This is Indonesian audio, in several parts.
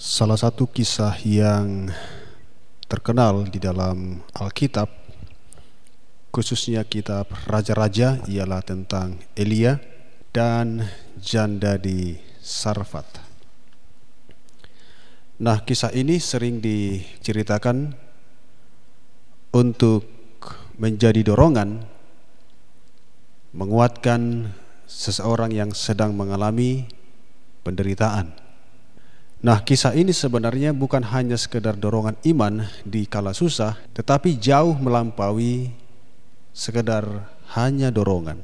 Salah satu kisah yang terkenal di dalam Alkitab khususnya kitab Raja-Raja ialah tentang Elia dan janda di Sarfat. Nah, kisah ini sering diceritakan untuk menjadi dorongan menguatkan seseorang yang sedang mengalami penderitaan. Nah, kisah ini sebenarnya bukan hanya sekedar dorongan iman di kala susah, tetapi jauh melampaui sekedar hanya dorongan.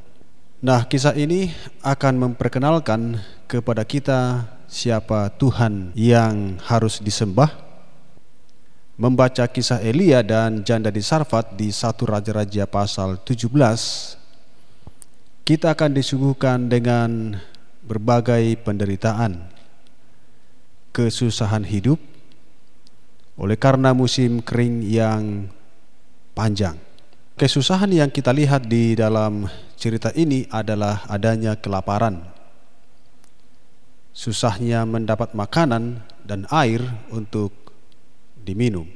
Nah, kisah ini akan memperkenalkan kepada kita siapa Tuhan yang harus disembah. Membaca kisah Elia dan janda di Sarfat di satu Raja-Raja pasal 17 kita akan disuguhkan dengan berbagai penderitaan, kesusahan hidup oleh karena musim kering yang panjang. Kesusahan yang kita lihat di dalam cerita ini adalah adanya kelaparan. Susahnya mendapat makanan dan air untuk diminum.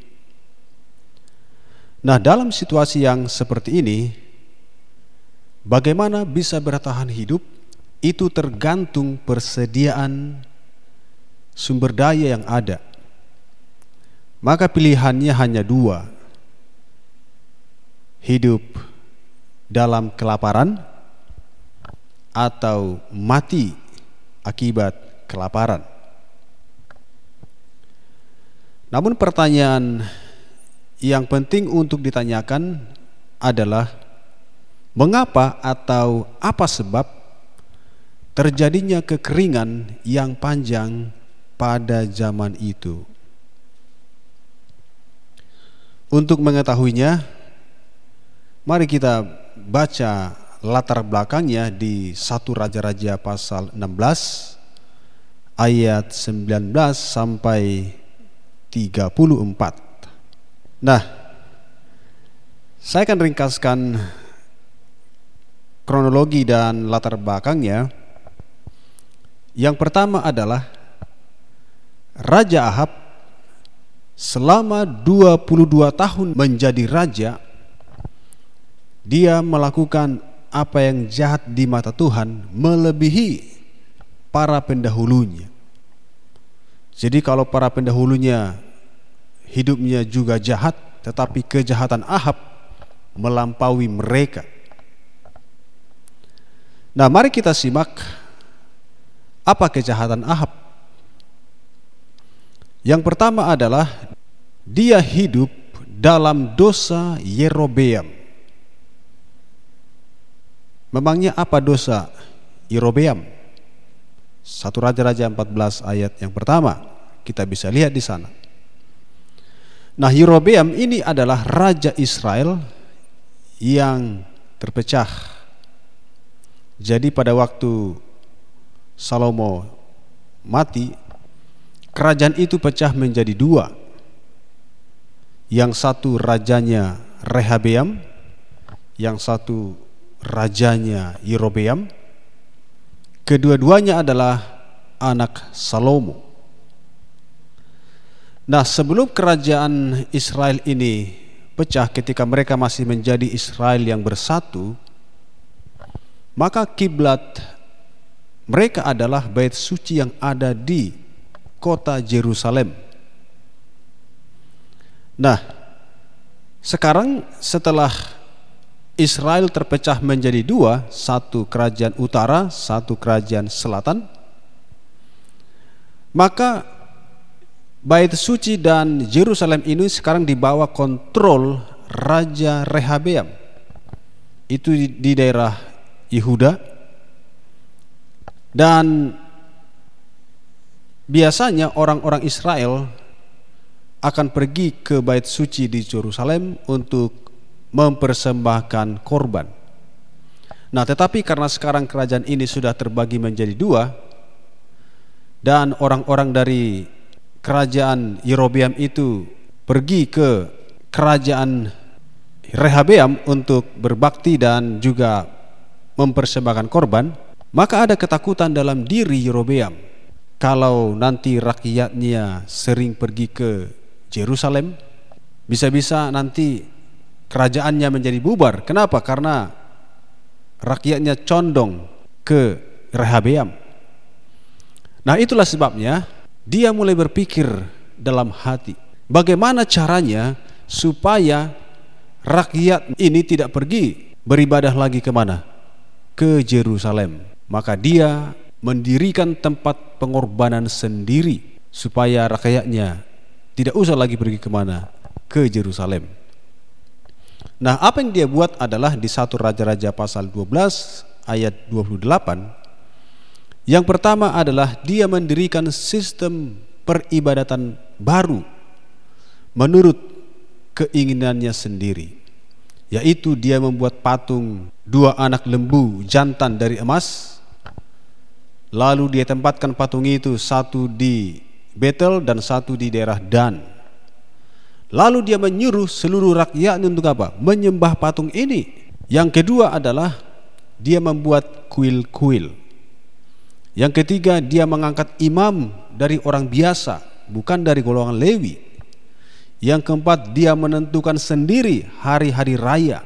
Nah, dalam situasi yang seperti ini, Bagaimana bisa bertahan hidup itu tergantung persediaan sumber daya yang ada. Maka pilihannya hanya dua. Hidup dalam kelaparan atau mati akibat kelaparan. Namun pertanyaan yang penting untuk ditanyakan adalah Mengapa atau apa sebab terjadinya kekeringan yang panjang pada zaman itu? Untuk mengetahuinya, mari kita baca latar belakangnya di satu Raja-Raja pasal 16 ayat 19 sampai 34. Nah, saya akan ringkaskan kronologi dan latar belakangnya. Yang pertama adalah Raja Ahab selama 22 tahun menjadi raja dia melakukan apa yang jahat di mata Tuhan melebihi para pendahulunya. Jadi kalau para pendahulunya hidupnya juga jahat tetapi kejahatan Ahab melampaui mereka. Nah, mari kita simak apa kejahatan Ahab. Yang pertama adalah dia hidup dalam dosa Yerobeam. Memangnya apa dosa Yerobeam? Satu Raja-Raja 14 ayat yang pertama kita bisa lihat di sana. Nah, Yerobeam ini adalah raja Israel yang terpecah jadi pada waktu Salomo mati, kerajaan itu pecah menjadi dua. Yang satu rajanya Rehabeam, yang satu rajanya Yerobeam. Kedua-duanya adalah anak Salomo. Nah, sebelum kerajaan Israel ini pecah ketika mereka masih menjadi Israel yang bersatu, maka kiblat mereka adalah bait suci yang ada di kota Jerusalem. Nah, sekarang setelah Israel terpecah menjadi dua, satu kerajaan utara, satu kerajaan selatan, maka bait suci dan Jerusalem ini sekarang dibawa kontrol Raja Rehabeam. Itu di daerah Yehuda dan biasanya orang-orang Israel akan pergi ke bait suci di Yerusalem untuk mempersembahkan korban. Nah, tetapi karena sekarang kerajaan ini sudah terbagi menjadi dua dan orang-orang dari kerajaan Yerobeam itu pergi ke kerajaan Rehabeam untuk berbakti dan juga mempersembahkan korban, maka ada ketakutan dalam diri Yerobeam. Kalau nanti rakyatnya sering pergi ke Jerusalem, bisa-bisa nanti kerajaannya menjadi bubar. Kenapa? Karena rakyatnya condong ke Rehabeam. Nah, itulah sebabnya dia mulai berpikir dalam hati, bagaimana caranya supaya rakyat ini tidak pergi beribadah lagi ke mana? Ke Jerusalem. Maka dia mendirikan tempat pengorbanan sendiri supaya rakyatnya tidak usah lagi pergi ke mana? Ke Jerusalem. Nah, apa yang dia buat adalah di satu Raja-Raja pasal 12 ayat 28 yang pertama adalah dia mendirikan sistem peribadatan baru menurut keinginannya sendiri yaitu dia membuat patung dua anak lembu jantan dari emas lalu dia tempatkan patung itu satu di Betel dan satu di daerah Dan lalu dia menyuruh seluruh rakyat untuk apa? menyembah patung ini yang kedua adalah dia membuat kuil-kuil yang ketiga dia mengangkat imam dari orang biasa bukan dari golongan Lewi yang keempat, dia menentukan sendiri hari-hari raya.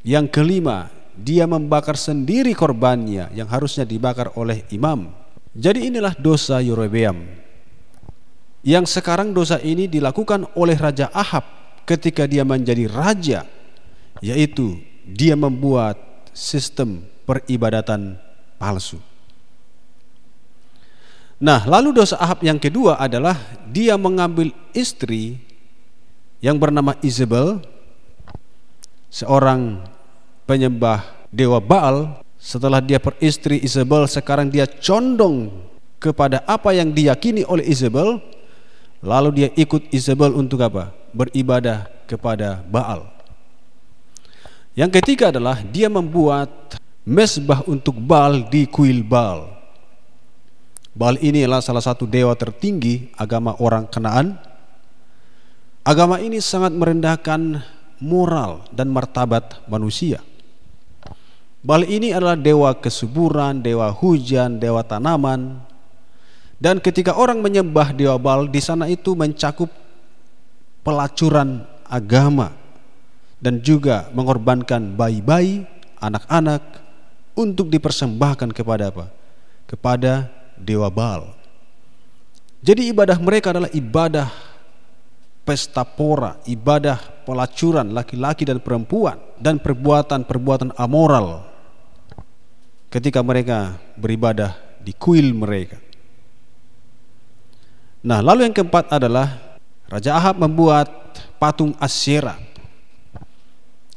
Yang kelima, dia membakar sendiri korbannya yang harusnya dibakar oleh imam. Jadi inilah dosa Yerobeam. Yang sekarang dosa ini dilakukan oleh Raja Ahab ketika dia menjadi raja, yaitu dia membuat sistem peribadatan palsu. Nah, lalu dosa Ahab yang kedua adalah dia mengambil istri yang bernama Isabel seorang penyembah dewa Baal setelah dia peristri Isabel sekarang dia condong kepada apa yang diyakini oleh Isabel lalu dia ikut Isabel untuk apa? Beribadah kepada Baal. Yang ketiga adalah dia membuat mesbah untuk Baal di kuil Baal. Baal ini adalah salah satu dewa tertinggi agama orang Kanaan. Agama ini sangat merendahkan moral dan martabat manusia. Bal ini adalah dewa kesuburan, dewa hujan, dewa tanaman. Dan ketika orang menyembah dewa Bal di sana itu mencakup pelacuran agama dan juga mengorbankan bayi-bayi, anak-anak untuk dipersembahkan kepada apa? Kepada dewa Bal. Jadi ibadah mereka adalah ibadah pesta pora, ibadah pelacuran laki-laki dan perempuan dan perbuatan-perbuatan amoral ketika mereka beribadah di kuil mereka. Nah, lalu yang keempat adalah Raja Ahab membuat patung Asyera.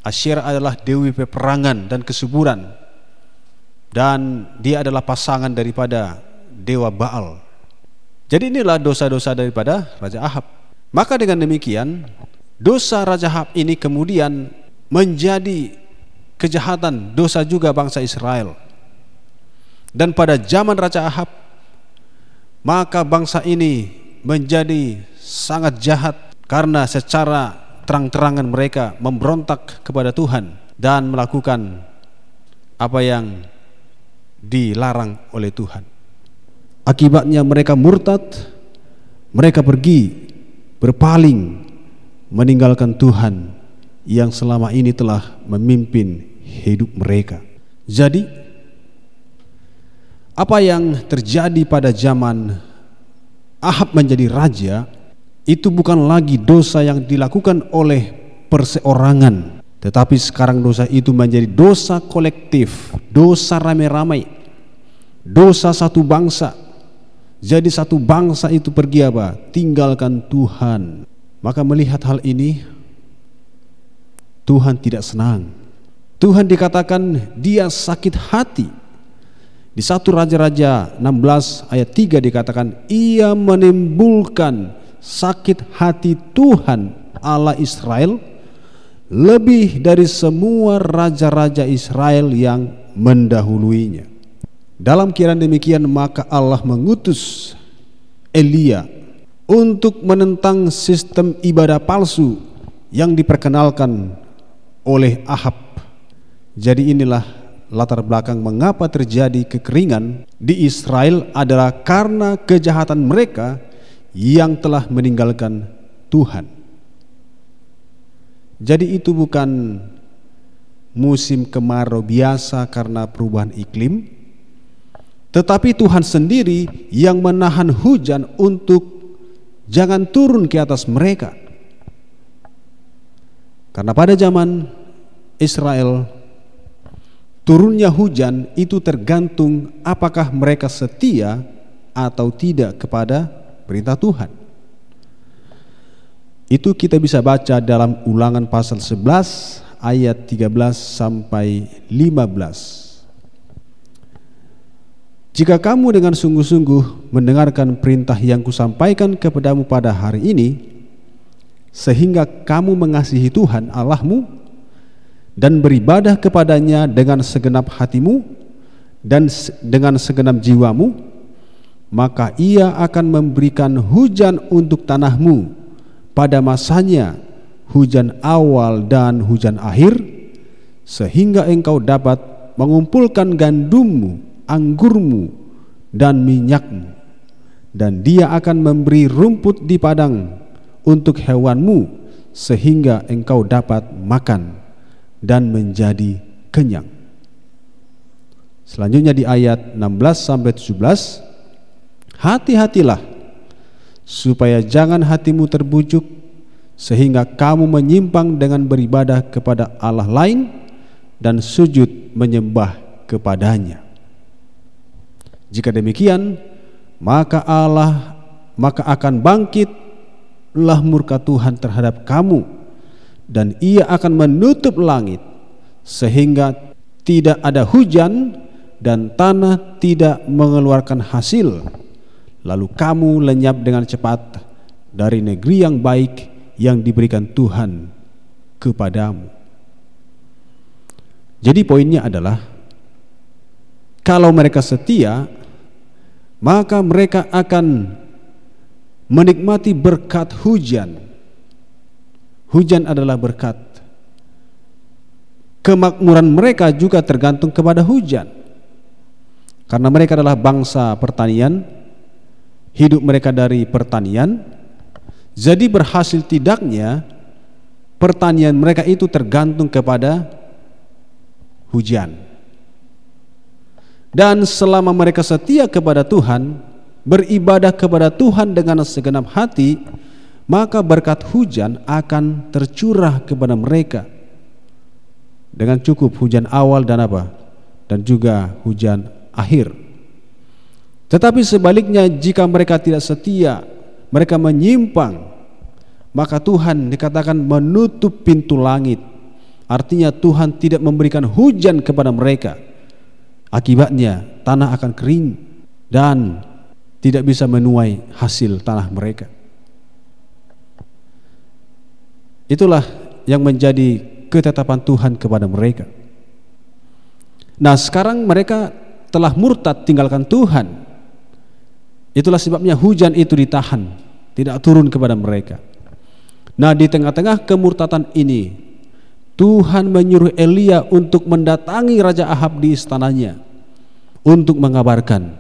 Asyera adalah dewi peperangan dan kesuburan dan dia adalah pasangan daripada dewa Baal. Jadi inilah dosa-dosa daripada Raja Ahab. Maka dengan demikian dosa Raja Hab ini kemudian menjadi kejahatan dosa juga bangsa Israel. Dan pada zaman Raja Ahab maka bangsa ini menjadi sangat jahat karena secara terang-terangan mereka memberontak kepada Tuhan dan melakukan apa yang dilarang oleh Tuhan. Akibatnya mereka murtad, mereka pergi berpaling meninggalkan Tuhan yang selama ini telah memimpin hidup mereka. Jadi apa yang terjadi pada zaman Ahab menjadi raja itu bukan lagi dosa yang dilakukan oleh perseorangan tetapi sekarang dosa itu menjadi dosa kolektif, dosa ramai-ramai, dosa satu bangsa, jadi satu bangsa itu pergi apa? Tinggalkan Tuhan. Maka melihat hal ini Tuhan tidak senang. Tuhan dikatakan dia sakit hati. Di satu Raja-Raja 16 ayat 3 dikatakan ia menimbulkan sakit hati Tuhan Allah Israel lebih dari semua raja-raja Israel yang mendahuluinya. Dalam kiraan demikian maka Allah mengutus Elia untuk menentang sistem ibadah palsu yang diperkenalkan oleh Ahab. Jadi inilah latar belakang mengapa terjadi kekeringan di Israel adalah karena kejahatan mereka yang telah meninggalkan Tuhan. Jadi itu bukan musim kemarau biasa karena perubahan iklim, tetapi Tuhan sendiri yang menahan hujan untuk jangan turun ke atas mereka. Karena pada zaman Israel turunnya hujan itu tergantung apakah mereka setia atau tidak kepada perintah Tuhan. Itu kita bisa baca dalam Ulangan pasal 11 ayat 13 sampai 15. Jika kamu dengan sungguh-sungguh mendengarkan perintah yang kusampaikan kepadamu pada hari ini, sehingga kamu mengasihi Tuhan Allahmu dan beribadah kepadanya dengan segenap hatimu dan dengan segenap jiwamu, maka ia akan memberikan hujan untuk tanahmu pada masanya, hujan awal dan hujan akhir, sehingga engkau dapat mengumpulkan gandummu anggurmu dan minyakmu. Dan dia akan memberi rumput di padang untuk hewanmu sehingga engkau dapat makan dan menjadi kenyang. Selanjutnya di ayat 16 sampai 17 Hati-hatilah supaya jangan hatimu terbujuk sehingga kamu menyimpang dengan beribadah kepada Allah lain dan sujud menyembah kepadanya. Jika demikian, maka Allah maka akan bangkitlah murka Tuhan terhadap kamu dan ia akan menutup langit sehingga tidak ada hujan dan tanah tidak mengeluarkan hasil lalu kamu lenyap dengan cepat dari negeri yang baik yang diberikan Tuhan kepadamu jadi poinnya adalah kalau mereka setia maka mereka akan menikmati berkat hujan. Hujan adalah berkat. Kemakmuran mereka juga tergantung kepada hujan. Karena mereka adalah bangsa pertanian, hidup mereka dari pertanian. Jadi berhasil tidaknya pertanian mereka itu tergantung kepada hujan. Dan selama mereka setia kepada Tuhan, beribadah kepada Tuhan dengan segenap hati, maka berkat hujan akan tercurah kepada mereka dengan cukup hujan awal dan apa? Dan juga hujan akhir. Tetapi sebaliknya jika mereka tidak setia, mereka menyimpang, maka Tuhan dikatakan menutup pintu langit. Artinya Tuhan tidak memberikan hujan kepada mereka Akibatnya tanah akan kering dan tidak bisa menuai hasil tanah mereka. Itulah yang menjadi ketetapan Tuhan kepada mereka. Nah, sekarang mereka telah murtad tinggalkan Tuhan. Itulah sebabnya hujan itu ditahan, tidak turun kepada mereka. Nah, di tengah-tengah kemurtatan ini, Tuhan menyuruh Elia untuk mendatangi Raja Ahab di istananya untuk mengabarkan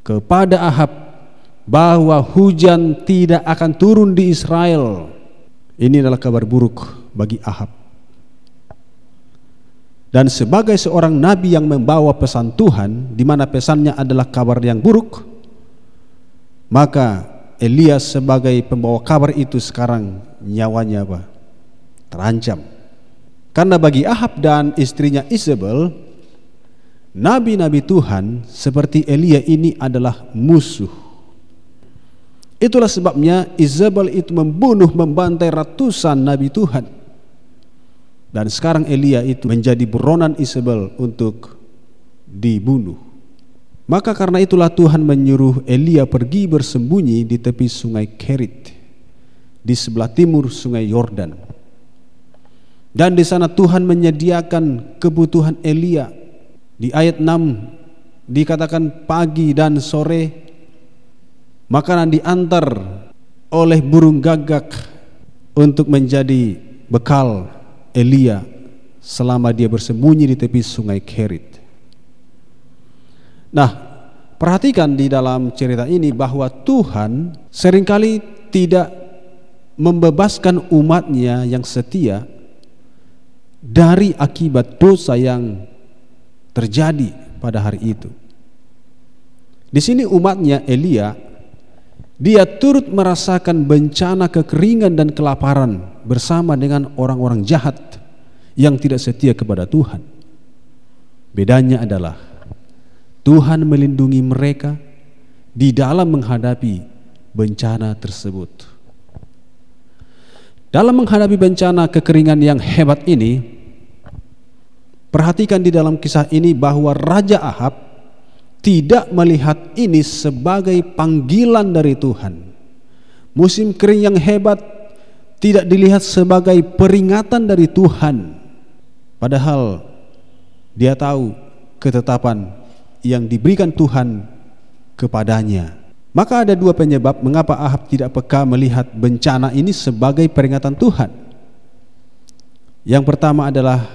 kepada Ahab bahwa hujan tidak akan turun di Israel. Ini adalah kabar buruk bagi Ahab. Dan sebagai seorang nabi yang membawa pesan Tuhan di mana pesannya adalah kabar yang buruk, maka Elias sebagai pembawa kabar itu sekarang nyawanya apa? Terancam. Karena bagi Ahab dan istrinya Isabel, nabi-nabi Tuhan seperti Elia ini adalah musuh. Itulah sebabnya Isabel itu membunuh, membantai ratusan nabi Tuhan. Dan sekarang Elia itu menjadi buronan Isabel untuk dibunuh. Maka karena itulah Tuhan menyuruh Elia pergi bersembunyi di tepi sungai Kerit di sebelah timur sungai Yordan. Dan di sana Tuhan menyediakan kebutuhan Elia. Di ayat 6 dikatakan pagi dan sore makanan diantar oleh burung gagak untuk menjadi bekal Elia selama dia bersembunyi di tepi sungai Kerit. Nah, perhatikan di dalam cerita ini bahwa Tuhan sering kali tidak membebaskan umatnya yang setia dari akibat dosa yang terjadi pada hari itu. Di sini umatnya Elia dia turut merasakan bencana kekeringan dan kelaparan bersama dengan orang-orang jahat yang tidak setia kepada Tuhan. Bedanya adalah Tuhan melindungi mereka di dalam menghadapi bencana tersebut. Dalam menghadapi bencana kekeringan yang hebat ini, perhatikan di dalam kisah ini bahwa Raja Ahab tidak melihat ini sebagai panggilan dari Tuhan. Musim kering yang hebat tidak dilihat sebagai peringatan dari Tuhan Padahal dia tahu ketetapan yang diberikan Tuhan kepadanya. Maka ada dua penyebab mengapa Ahab tidak peka melihat bencana ini sebagai peringatan Tuhan. Yang pertama adalah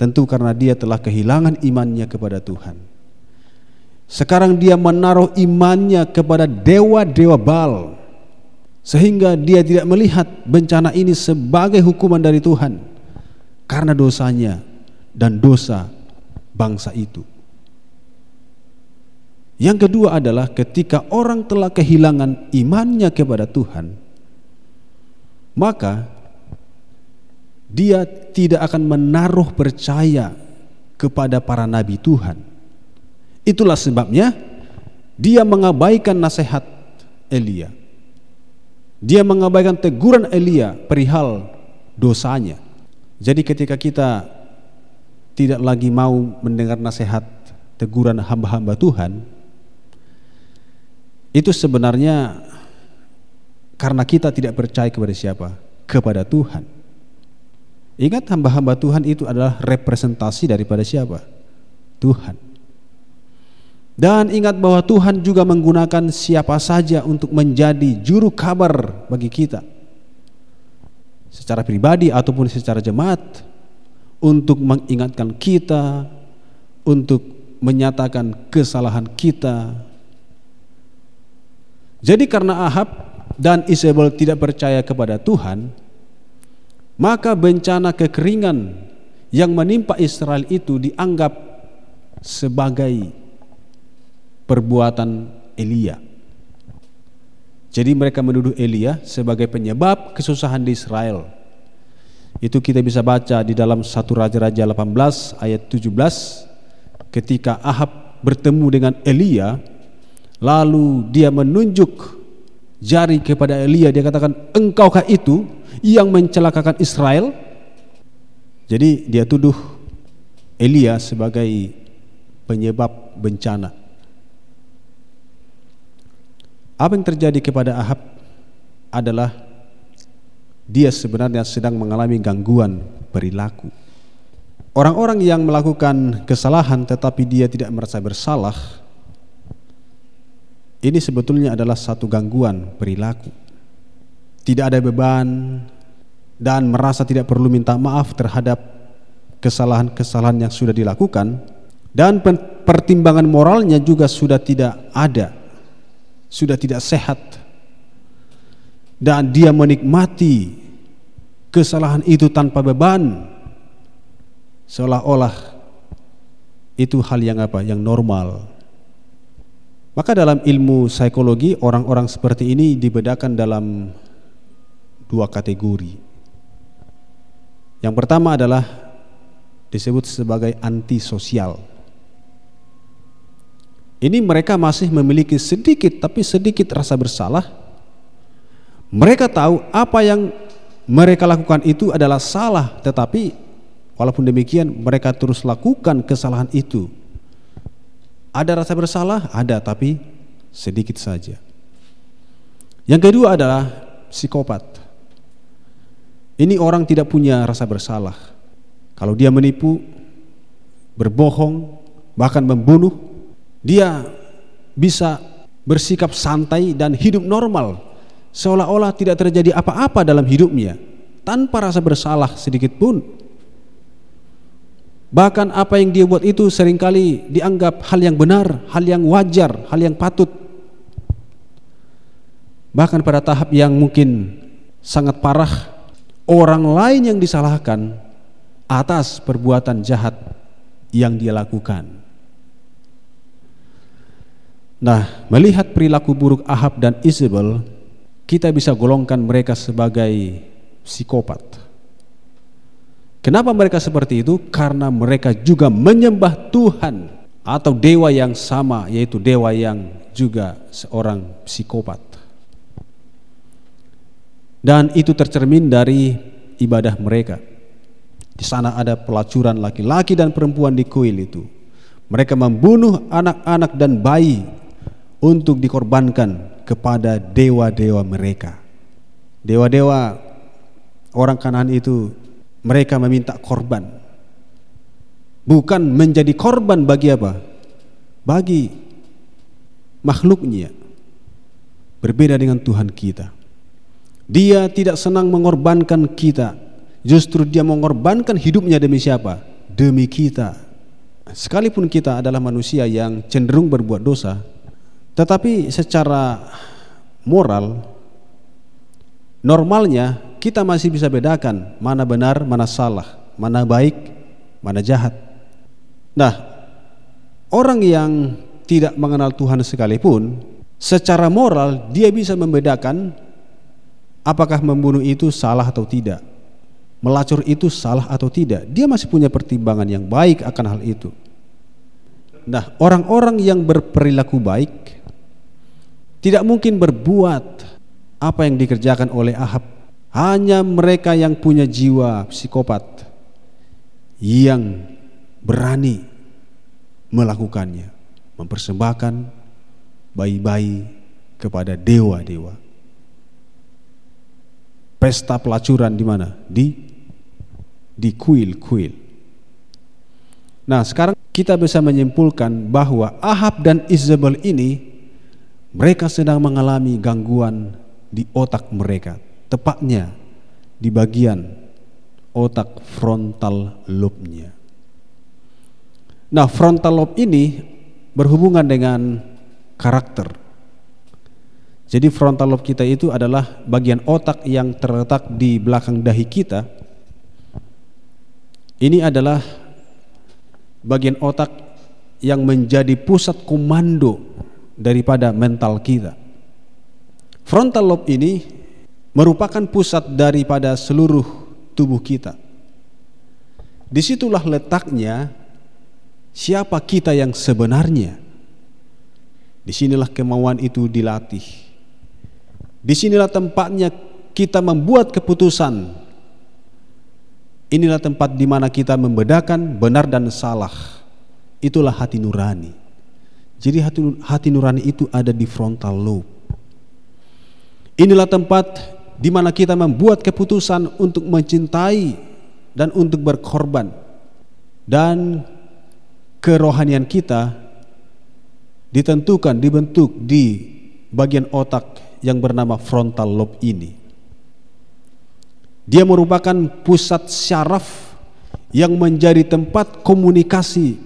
tentu karena dia telah kehilangan imannya kepada Tuhan. Sekarang dia menaruh imannya kepada dewa-dewa Baal sehingga dia tidak melihat bencana ini sebagai hukuman dari Tuhan karena dosanya dan dosa bangsa itu. Yang kedua adalah ketika orang telah kehilangan imannya kepada Tuhan, maka dia tidak akan menaruh percaya kepada para nabi Tuhan. Itulah sebabnya dia mengabaikan nasihat Elia. Dia mengabaikan teguran Elia perihal dosanya. Jadi ketika kita tidak lagi mau mendengar nasihat teguran hamba-hamba Tuhan, itu sebenarnya karena kita tidak percaya kepada siapa? Kepada Tuhan. Ingat hamba-hamba Tuhan itu adalah representasi daripada siapa? Tuhan. Dan ingat bahwa Tuhan juga menggunakan siapa saja untuk menjadi juru kabar bagi kita secara pribadi ataupun secara jemaat untuk mengingatkan kita, untuk menyatakan kesalahan kita. Jadi karena Ahab dan Isabel tidak percaya kepada Tuhan, maka bencana kekeringan yang menimpa Israel itu dianggap sebagai perbuatan Elia. Jadi mereka menuduh Elia sebagai penyebab kesusahan di Israel. Itu kita bisa baca di dalam satu Raja-Raja 18 ayat 17 ketika Ahab bertemu dengan Elia lalu dia menunjuk jari kepada Elia dia katakan engkaukah itu yang mencelakakan Israel jadi dia tuduh Elia sebagai penyebab bencana apa yang terjadi kepada Ahab adalah dia sebenarnya sedang mengalami gangguan perilaku. Orang-orang yang melakukan kesalahan tetapi dia tidak merasa bersalah, ini sebetulnya adalah satu gangguan perilaku. Tidak ada beban dan merasa tidak perlu minta maaf terhadap kesalahan-kesalahan yang sudah dilakukan dan pertimbangan moralnya juga sudah tidak ada sudah tidak sehat. Dan dia menikmati kesalahan itu tanpa beban. Seolah-olah itu hal yang apa? Yang normal. Maka dalam ilmu psikologi orang-orang seperti ini dibedakan dalam dua kategori. Yang pertama adalah disebut sebagai antisosial ini mereka masih memiliki sedikit tapi sedikit rasa bersalah. Mereka tahu apa yang mereka lakukan itu adalah salah, tetapi walaupun demikian mereka terus lakukan kesalahan itu. Ada rasa bersalah? Ada, tapi sedikit saja. Yang kedua adalah psikopat. Ini orang tidak punya rasa bersalah. Kalau dia menipu, berbohong, bahkan membunuh, dia bisa bersikap santai dan hidup normal seolah-olah tidak terjadi apa-apa dalam hidupnya tanpa rasa bersalah sedikit pun. Bahkan apa yang dia buat itu sering kali dianggap hal yang benar, hal yang wajar, hal yang patut. Bahkan pada tahap yang mungkin sangat parah, orang lain yang disalahkan atas perbuatan jahat yang dia lakukan. Nah, melihat perilaku buruk Ahab dan Isabel, kita bisa golongkan mereka sebagai psikopat. Kenapa mereka seperti itu? Karena mereka juga menyembah Tuhan atau dewa yang sama, yaitu dewa yang juga seorang psikopat. Dan itu tercermin dari ibadah mereka. Di sana ada pelacuran laki-laki dan perempuan di kuil itu. Mereka membunuh anak-anak dan bayi untuk dikorbankan kepada dewa-dewa mereka. Dewa-dewa orang Kanaan itu mereka meminta korban. Bukan menjadi korban bagi apa? Bagi makhluknya. Berbeda dengan Tuhan kita. Dia tidak senang mengorbankan kita. Justru dia mengorbankan hidupnya demi siapa? Demi kita. Sekalipun kita adalah manusia yang cenderung berbuat dosa, tetapi secara moral normalnya kita masih bisa bedakan mana benar, mana salah, mana baik, mana jahat. Nah, orang yang tidak mengenal Tuhan sekalipun secara moral dia bisa membedakan apakah membunuh itu salah atau tidak. Melacur itu salah atau tidak. Dia masih punya pertimbangan yang baik akan hal itu. Nah, orang-orang yang berperilaku baik tidak mungkin berbuat apa yang dikerjakan oleh Ahab. Hanya mereka yang punya jiwa psikopat yang berani melakukannya, mempersembahkan bayi-bayi kepada dewa-dewa. Pesta pelacuran di mana? Di di kuil-kuil. Nah, sekarang kita bisa menyimpulkan bahwa Ahab dan Isabel ini mereka sedang mengalami gangguan di otak mereka, tepatnya di bagian otak frontal lobe-nya. Nah, frontal lobe ini berhubungan dengan karakter. Jadi frontal lobe kita itu adalah bagian otak yang terletak di belakang dahi kita. Ini adalah bagian otak yang menjadi pusat komando daripada mental kita. Frontal lobe ini merupakan pusat daripada seluruh tubuh kita. Di situlah letaknya siapa kita yang sebenarnya. Di sinilah kemauan itu dilatih. Di sinilah tempatnya kita membuat keputusan. Inilah tempat di mana kita membedakan benar dan salah. Itulah hati nurani. Jadi hati, hati nurani itu ada di frontal lobe. Inilah tempat di mana kita membuat keputusan untuk mencintai dan untuk berkorban. Dan kerohanian kita ditentukan, dibentuk di bagian otak yang bernama frontal lobe ini. Dia merupakan pusat syaraf yang menjadi tempat komunikasi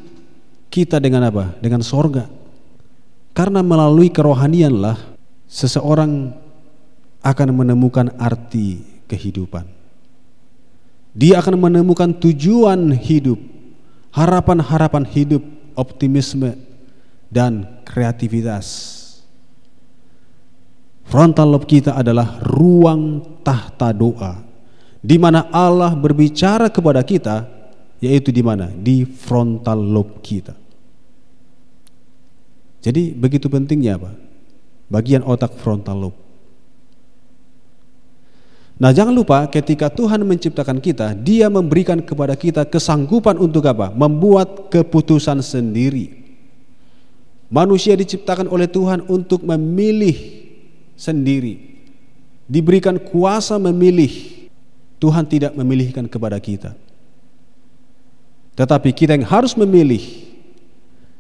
kita dengan apa? Dengan sorga. Karena melalui kerohanianlah seseorang akan menemukan arti kehidupan. Dia akan menemukan tujuan hidup, harapan-harapan hidup, optimisme dan kreativitas. Frontal lobe kita adalah ruang tahta doa di mana Allah berbicara kepada kita yaitu di mana? Di frontal lobe kita. Jadi begitu pentingnya apa? Bagian otak frontal lobe. Nah jangan lupa ketika Tuhan menciptakan kita Dia memberikan kepada kita kesanggupan untuk apa? Membuat keputusan sendiri Manusia diciptakan oleh Tuhan untuk memilih sendiri Diberikan kuasa memilih Tuhan tidak memilihkan kepada kita Tetapi kita yang harus memilih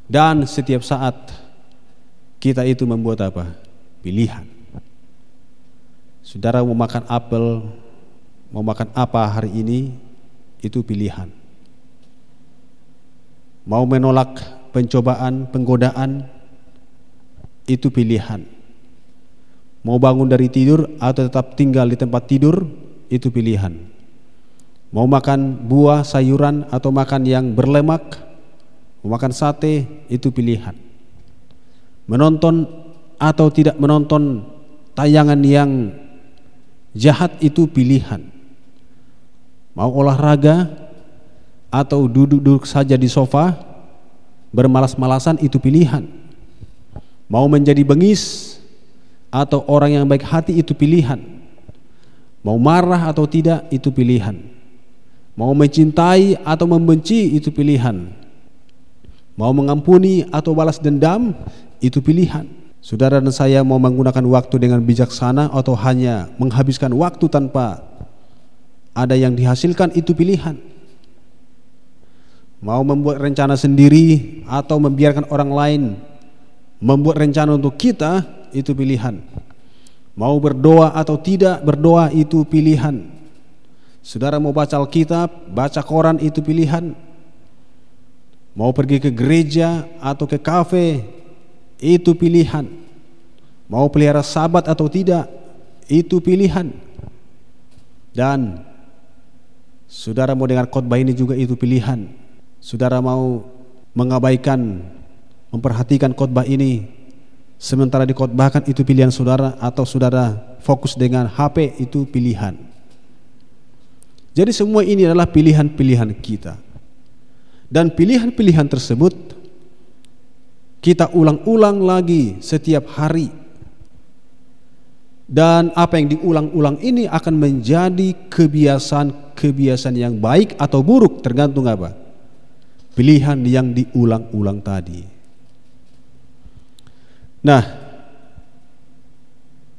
Dan setiap saat kita itu membuat apa? Pilihan. Saudara mau makan apel, mau makan apa hari ini, itu pilihan. mau menolak pencobaan, penggodaan, itu pilihan. Mau bangun dari tidur atau tetap tinggal di tempat tidur, itu pilihan. Mau makan buah, sayuran, atau makan yang berlemak, mau makan sate, itu pilihan. Menonton atau tidak menonton tayangan yang jahat itu pilihan. Mau olahraga atau duduk-duduk saja di sofa bermalas-malasan itu pilihan. Mau menjadi bengis atau orang yang baik hati itu pilihan. Mau marah atau tidak itu pilihan. Mau mencintai atau membenci itu pilihan. Mau mengampuni atau balas dendam itu pilihan. Saudara dan saya mau menggunakan waktu dengan bijaksana atau hanya menghabiskan waktu tanpa ada yang dihasilkan itu pilihan. Mau membuat rencana sendiri atau membiarkan orang lain membuat rencana untuk kita itu pilihan. Mau berdoa atau tidak berdoa itu pilihan. Saudara mau baca Alkitab, baca koran itu pilihan. Mau pergi ke gereja atau ke kafe itu pilihan. Mau pelihara sabat atau tidak itu pilihan. Dan Saudara mau dengar khotbah ini juga itu pilihan. Saudara mau mengabaikan, memperhatikan khotbah ini, sementara dikhotbahkan itu pilihan saudara atau saudara fokus dengan HP itu pilihan. Jadi semua ini adalah pilihan-pilihan kita. Dan pilihan-pilihan tersebut kita ulang-ulang lagi setiap hari dan apa yang diulang-ulang ini akan menjadi kebiasaan-kebiasaan yang baik atau buruk tergantung apa? Pilihan yang diulang-ulang tadi. Nah,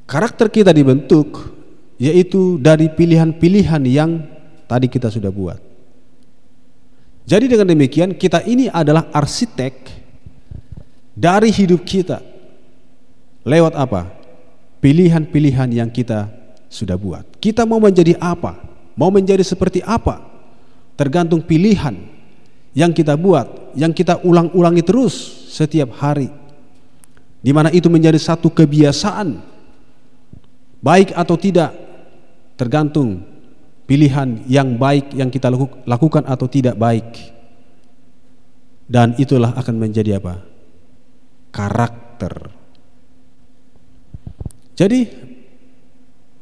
karakter kita dibentuk yaitu dari pilihan-pilihan yang tadi kita sudah buat. Jadi dengan demikian kita ini adalah arsitek dari hidup kita. Lewat apa? pilihan-pilihan yang kita sudah buat. Kita mau menjadi apa? Mau menjadi seperti apa? Tergantung pilihan yang kita buat, yang kita ulang-ulangi terus setiap hari. Di mana itu menjadi satu kebiasaan. Baik atau tidak tergantung pilihan yang baik yang kita lakukan atau tidak baik. Dan itulah akan menjadi apa? Karakter jadi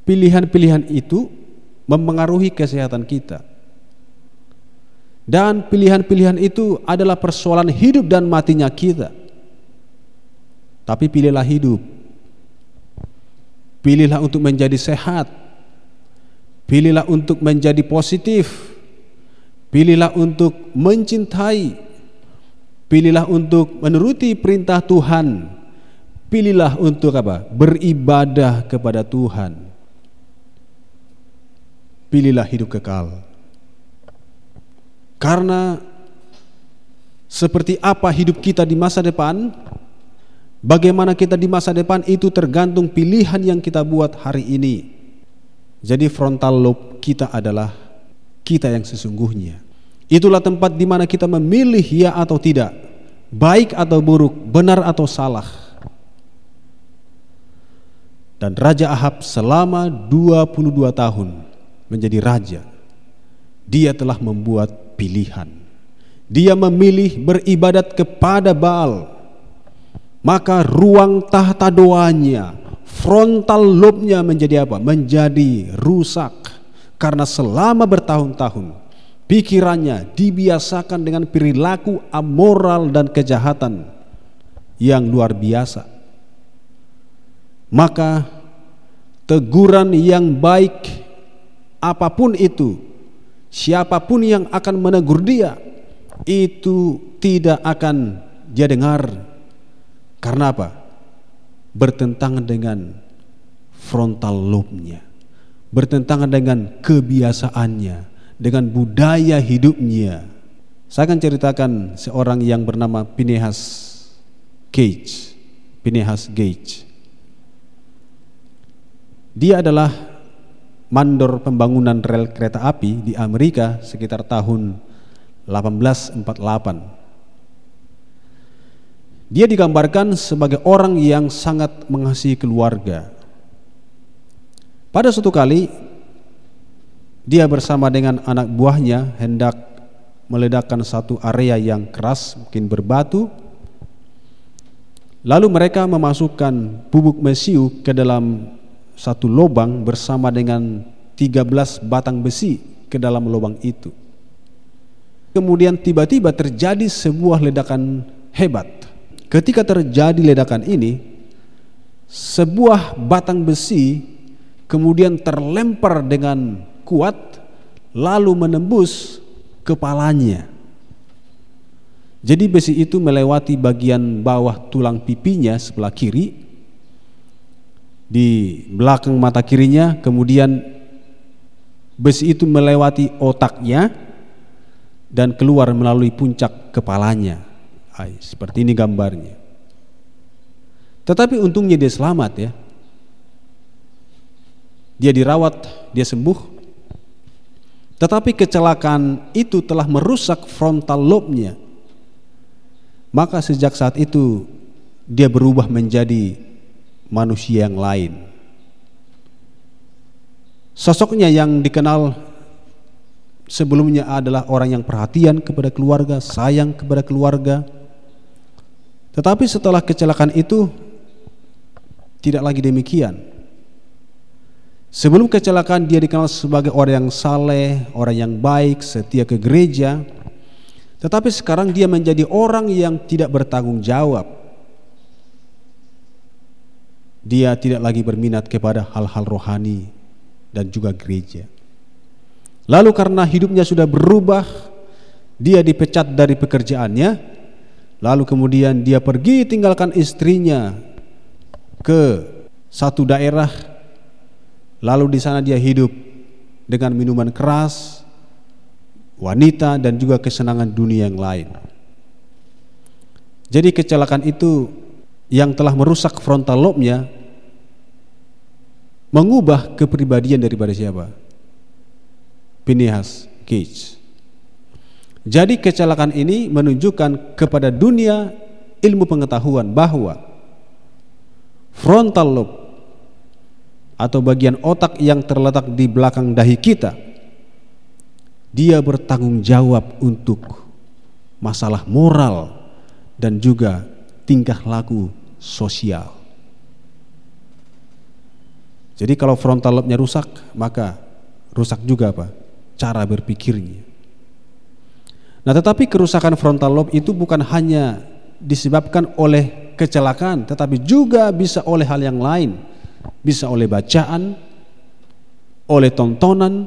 pilihan-pilihan itu mempengaruhi kesehatan kita. Dan pilihan-pilihan itu adalah persoalan hidup dan matinya kita. Tapi pilihlah hidup. Pilihlah untuk menjadi sehat. Pilihlah untuk menjadi positif. Pilihlah untuk mencintai. Pilihlah untuk menuruti perintah Tuhan Pilihlah untuk apa? Beribadah kepada Tuhan. Pilihlah hidup kekal. Karena seperti apa hidup kita di masa depan, bagaimana kita di masa depan itu tergantung pilihan yang kita buat hari ini. Jadi frontal lobe kita adalah kita yang sesungguhnya. Itulah tempat di mana kita memilih ya atau tidak, baik atau buruk, benar atau salah. Dan Raja Ahab selama 22 tahun menjadi raja. Dia telah membuat pilihan. Dia memilih beribadat kepada Baal. Maka ruang tahta doanya, frontal lobe-nya menjadi apa? Menjadi rusak. Karena selama bertahun-tahun pikirannya dibiasakan dengan perilaku amoral dan kejahatan yang luar biasa. Maka teguran yang baik apa pun itu siapa pun yang akan menegur dia itu tidak akan dia dengar. Karena apa? Bertentangan dengan frontal lobe-nya bertentangan dengan kebiasaannya dengan budaya hidupnya saya akan ceritakan seorang yang bernama Pinehas Gage Pinehas Gage dia adalah mandor pembangunan rel kereta api di Amerika sekitar tahun 1848. Dia digambarkan sebagai orang yang sangat mengasihi keluarga. Pada suatu kali dia bersama dengan anak buahnya hendak meledakkan satu area yang keras, mungkin berbatu. Lalu mereka memasukkan bubuk mesiu ke dalam satu lubang bersama dengan 13 batang besi ke dalam lubang itu. Kemudian tiba-tiba terjadi sebuah ledakan hebat. Ketika terjadi ledakan ini, sebuah batang besi kemudian terlempar dengan kuat lalu menembus kepalanya. Jadi besi itu melewati bagian bawah tulang pipinya sebelah kiri di belakang mata kirinya kemudian besi itu melewati otaknya dan keluar melalui puncak kepalanya. Ay, seperti ini gambarnya. Tetapi untungnya dia selamat ya. Dia dirawat, dia sembuh. Tetapi kecelakaan itu telah merusak frontal lobe-nya. Maka sejak saat itu dia berubah menjadi manusia yang lain. Sosoknya yang dikenal sebelumnya adalah orang yang perhatian kepada keluarga, sayang kepada keluarga. Tetapi setelah kecelakaan itu tidak lagi demikian. Sebelum kecelakaan dia dikenal sebagai orang yang saleh, orang yang baik, setia ke gereja. Tetapi sekarang dia menjadi orang yang tidak bertanggung jawab. Dia tidak lagi berminat kepada hal-hal rohani dan juga gereja. Lalu karena hidupnya sudah berubah, dia dipecat dari pekerjaannya. Lalu kemudian dia pergi tinggalkan istrinya ke satu daerah. Lalu di sana dia hidup dengan minuman keras, wanita dan juga kesenangan dunia yang lain. Jadi kecelakaan itu yang telah merusak frontal lobe-nya mengubah kepribadian daripada siapa? Pinehas Gage. Jadi kecelakaan ini menunjukkan kepada dunia ilmu pengetahuan bahwa frontal lobe atau bagian otak yang terletak di belakang dahi kita dia bertanggung jawab untuk masalah moral dan juga tingkah laku sosial. Jadi kalau frontal lobe-nya rusak, maka rusak juga apa? cara berpikirnya. Nah, tetapi kerusakan frontal lobe itu bukan hanya disebabkan oleh kecelakaan, tetapi juga bisa oleh hal yang lain. Bisa oleh bacaan, oleh tontonan,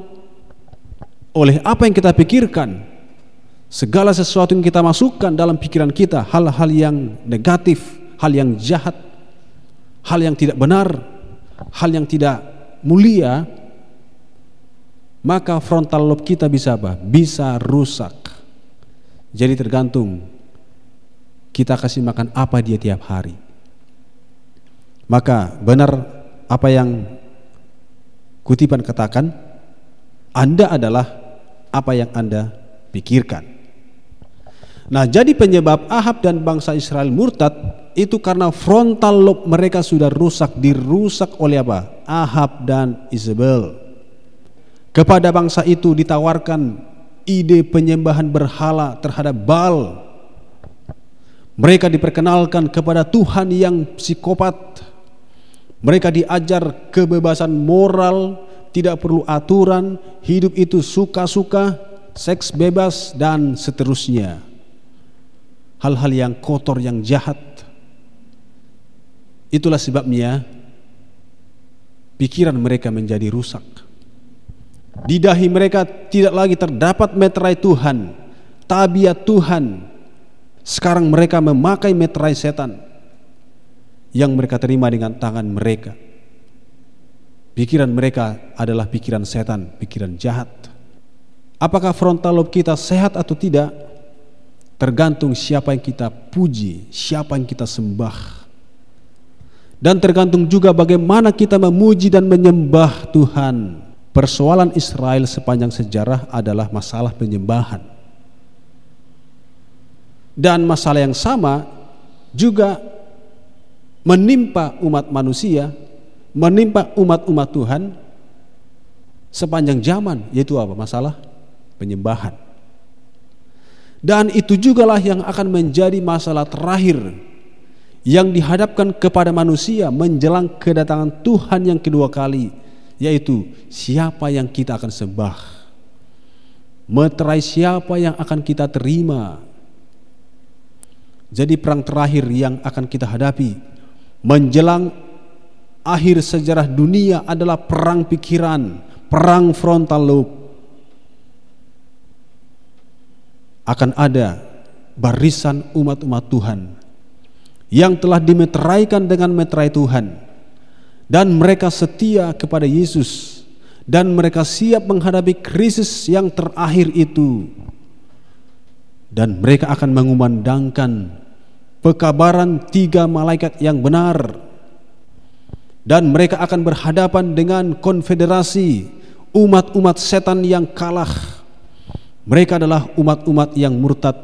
oleh apa yang kita pikirkan. Segala sesuatu yang kita masukkan dalam pikiran kita, hal-hal yang negatif, hal yang jahat, hal yang tidak benar, hal yang tidak mulia, maka frontal lobe kita bisa apa? Bisa rusak. Jadi tergantung kita kasih makan apa dia tiap hari. Maka benar apa yang kutipan katakan, Anda adalah apa yang Anda pikirkan. Nah, jadi penyebab Ahab dan bangsa Israel murtad itu karena frontal lobe mereka sudah rusak, dirusak oleh apa? Ahab dan Isabel. Kepada bangsa itu ditawarkan ide penyembahan berhala terhadap Baal. Mereka diperkenalkan kepada Tuhan yang psikopat. Mereka diajar kebebasan moral, tidak perlu aturan, hidup itu suka-suka, seks bebas dan seterusnya. Hal-hal yang kotor yang jahat. Itulah sebabnya pikiran mereka menjadi rusak. Di dahi mereka tidak lagi terdapat meterai Tuhan, tabiat Tuhan. Sekarang mereka memakai meterai setan yang mereka terima dengan tangan mereka. Pikiran mereka adalah pikiran setan, pikiran jahat. Apakah frontal lobe kita sehat atau tidak? Tergantung siapa yang kita puji, siapa yang kita sembah. Dan tergantung juga bagaimana kita memuji dan menyembah Tuhan. Persoalan Israel sepanjang sejarah adalah masalah penyembahan. Dan masalah yang sama juga menimpa umat manusia, menimpa umat-umat Tuhan sepanjang zaman, yaitu apa? Masalah penyembahan. Dan itu jugalah yang akan menjadi masalah terakhir yang dihadapkan kepada manusia menjelang kedatangan Tuhan yang kedua kali, yaitu siapa yang kita akan sembah, meterai siapa yang akan kita terima. Jadi perang terakhir yang akan kita hadapi menjelang akhir sejarah dunia adalah perang pikiran, perang frontal lobe. Akan ada barisan umat-umat Tuhan yang telah dimeteraikan dengan meterai Tuhan. Dan mereka setia kepada Yesus. Dan mereka siap menghadapi krisis yang terakhir itu. Dan mereka akan mengumandangkan pekabaran tiga malaikat yang benar dan mereka akan berhadapan dengan konfederasi umat-umat setan yang kalah mereka adalah umat-umat yang murtad.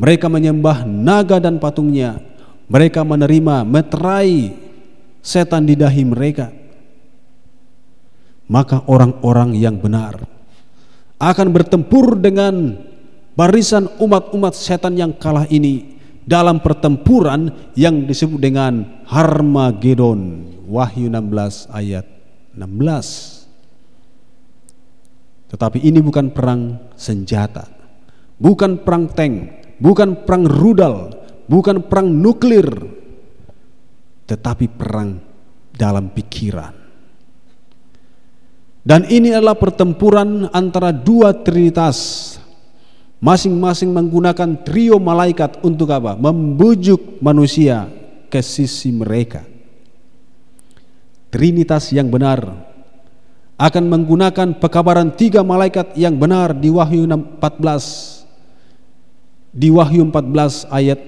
Mereka menyembah naga dan patungnya. Mereka menerima meterai setan di dahi mereka. Maka orang-orang yang benar akan bertempur dengan barisan umat-umat setan yang kalah ini dalam pertempuran yang disebut dengan Harmagedon. Wahyu 16 ayat 16. Tetapi ini bukan perang senjata, bukan perang tank, bukan perang rudal, bukan perang nuklir, tetapi perang dalam pikiran. Dan ini adalah pertempuran antara dua trinitas masing-masing menggunakan trio malaikat untuk apa? Membujuk manusia ke sisi mereka. Trinitas yang benar akan menggunakan pekabaran tiga malaikat yang benar di Wahyu 14 di Wahyu 14 ayat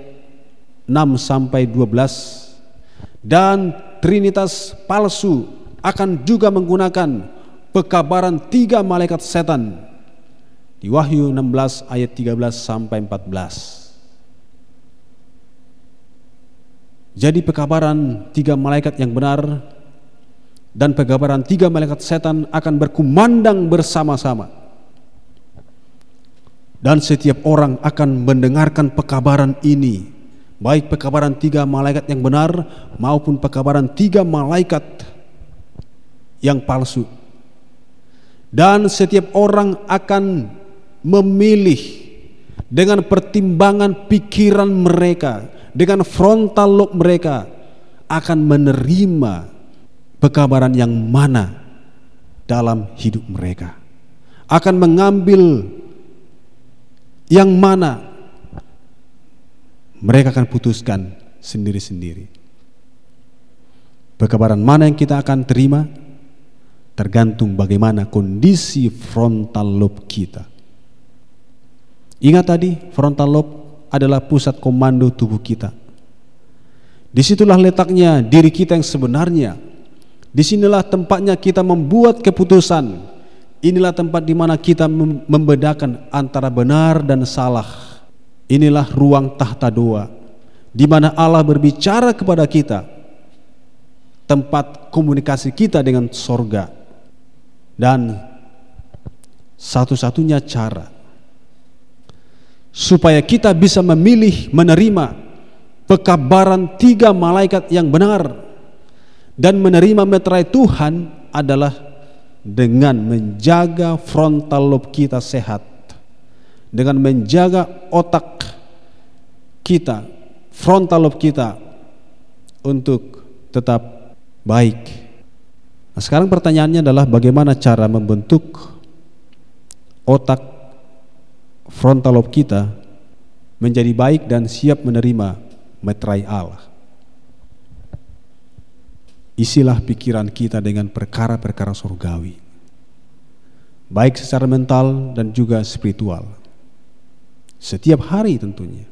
6 sampai 12 dan trinitas palsu akan juga menggunakan pekabaran tiga malaikat setan di Wahyu 16 ayat 13 sampai 14 jadi pekabaran tiga malaikat yang benar dan pegabaran tiga malaikat setan akan berkumandang bersama-sama. Dan setiap orang akan mendengarkan pekabaran ini, baik pekabaran tiga malaikat yang benar maupun pekabaran tiga malaikat yang palsu. Dan setiap orang akan memilih dengan pertimbangan pikiran mereka, dengan frontal lobe mereka akan menerima pekabaran yang mana dalam hidup mereka. Akan mengambil yang mana mereka akan putuskan sendiri-sendiri. Pekabaran mana yang kita akan terima tergantung bagaimana kondisi frontal lobe kita. Ingat tadi, frontal lobe adalah pusat komando tubuh kita. Di situlah letaknya diri kita yang sebenarnya Di sinilah tempatnya kita membuat keputusan. Inilah tempat di mana kita membedakan antara benar dan salah. Inilah ruang tahta doa, di mana Allah berbicara kepada kita. Tempat komunikasi kita dengan sorga. Dan satu-satunya cara supaya kita bisa memilih menerima pekabaran tiga malaikat yang benar dan menerima meterai Tuhan adalah dengan menjaga frontal lobe kita sehat, dengan menjaga otak kita, frontal lobe kita untuk tetap baik. Nah, sekarang pertanyaannya adalah bagaimana cara membentuk otak frontal lobe kita menjadi baik dan siap menerima meterai Allah. Isilah pikiran kita dengan perkara-perkara surgawi. Baik secara mental dan juga spiritual. Setiap hari tentunya.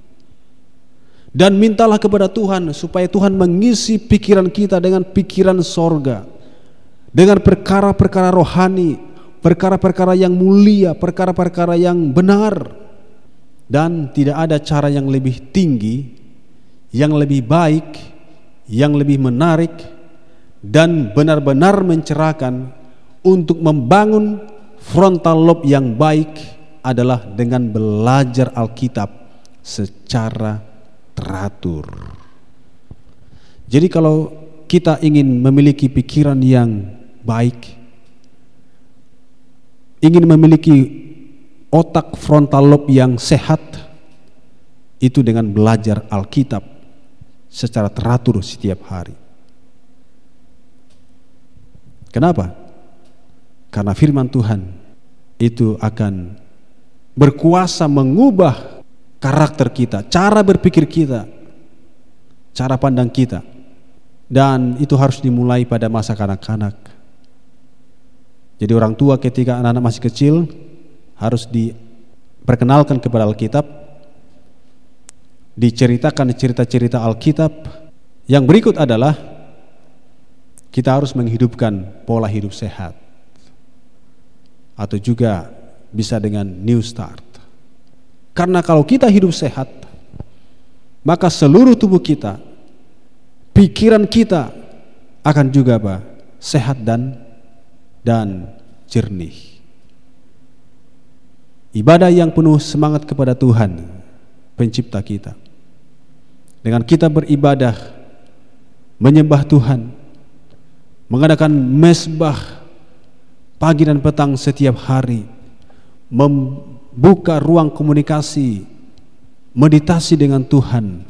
Dan mintalah kepada Tuhan supaya Tuhan mengisi pikiran kita dengan pikiran sorga. Dengan perkara-perkara rohani, perkara-perkara yang mulia, perkara-perkara yang benar. Dan tidak ada cara yang lebih tinggi yang lebih baik, yang lebih menarik, dan benar-benar mencerahkan untuk membangun frontal lobe yang baik adalah dengan belajar Alkitab secara teratur. Jadi kalau kita ingin memiliki pikiran yang baik, ingin memiliki otak frontal lobe yang sehat, itu dengan belajar Alkitab secara teratur setiap hari. Kenapa? Karena firman Tuhan itu akan berkuasa mengubah karakter kita, cara berpikir kita, cara pandang kita. Dan itu harus dimulai pada masa kanak-kanak. Jadi orang tua ketika anak-anak masih kecil harus diperkenalkan kepada Alkitab, diceritakan cerita-cerita Alkitab. Yang berikut adalah kita harus menghidupkan pola hidup sehat. Atau juga bisa dengan new start. Karena kalau kita hidup sehat, maka seluruh tubuh kita, pikiran kita akan juga apa? sehat dan dan jernih. Ibadah yang penuh semangat kepada Tuhan, pencipta kita. Dengan kita beribadah, menyembah Tuhan, mengadakan mesbah pagi dan petang setiap hari, membuka ruang komunikasi, meditasi dengan Tuhan,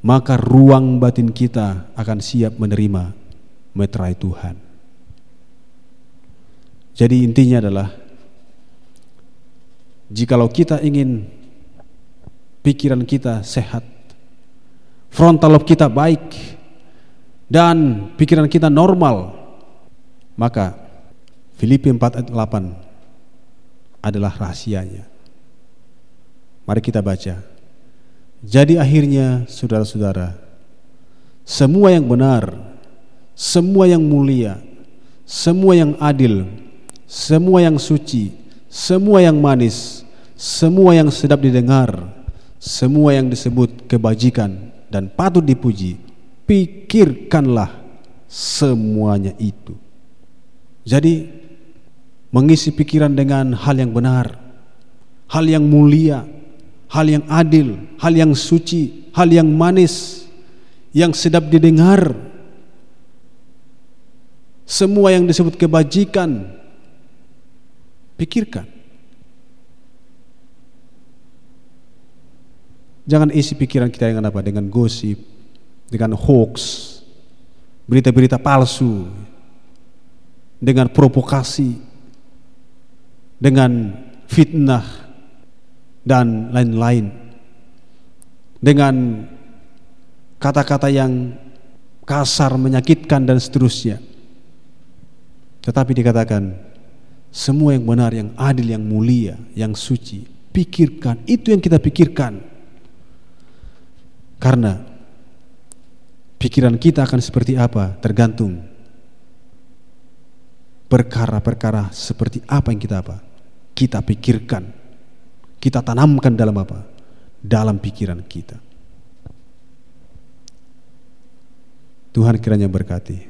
maka ruang batin kita akan siap menerima meterai Tuhan. Jadi intinya adalah jikalau kita ingin pikiran kita sehat, frontal lobe kita baik, dan pikiran kita normal, maka Filipi 4 ayat 8 adalah rahasianya. Mari kita baca. Jadi akhirnya saudara-saudara, semua yang benar, semua yang mulia, semua yang adil, semua yang suci, semua yang manis, semua yang sedap didengar, semua yang disebut kebajikan dan patut dipuji, pikirkanlah semuanya itu. Jadi mengisi pikiran dengan hal yang benar, hal yang mulia, hal yang adil, hal yang suci, hal yang manis, yang sedap didengar. Semua yang disebut kebajikan, pikirkan. Jangan isi pikiran kita dengan apa? Dengan gosip, dengan hoax, berita-berita palsu, dengan provokasi, dengan fitnah dan lain-lain. Dengan kata-kata yang kasar, menyakitkan dan seterusnya. Tetapi dikatakan semua yang benar, yang adil, yang mulia, yang suci, pikirkan. Itu yang kita pikirkan. Karena pikiran kita akan seperti apa tergantung perkara-perkara seperti apa yang kita apa kita pikirkan kita tanamkan dalam apa dalam pikiran kita Tuhan kiranya berkati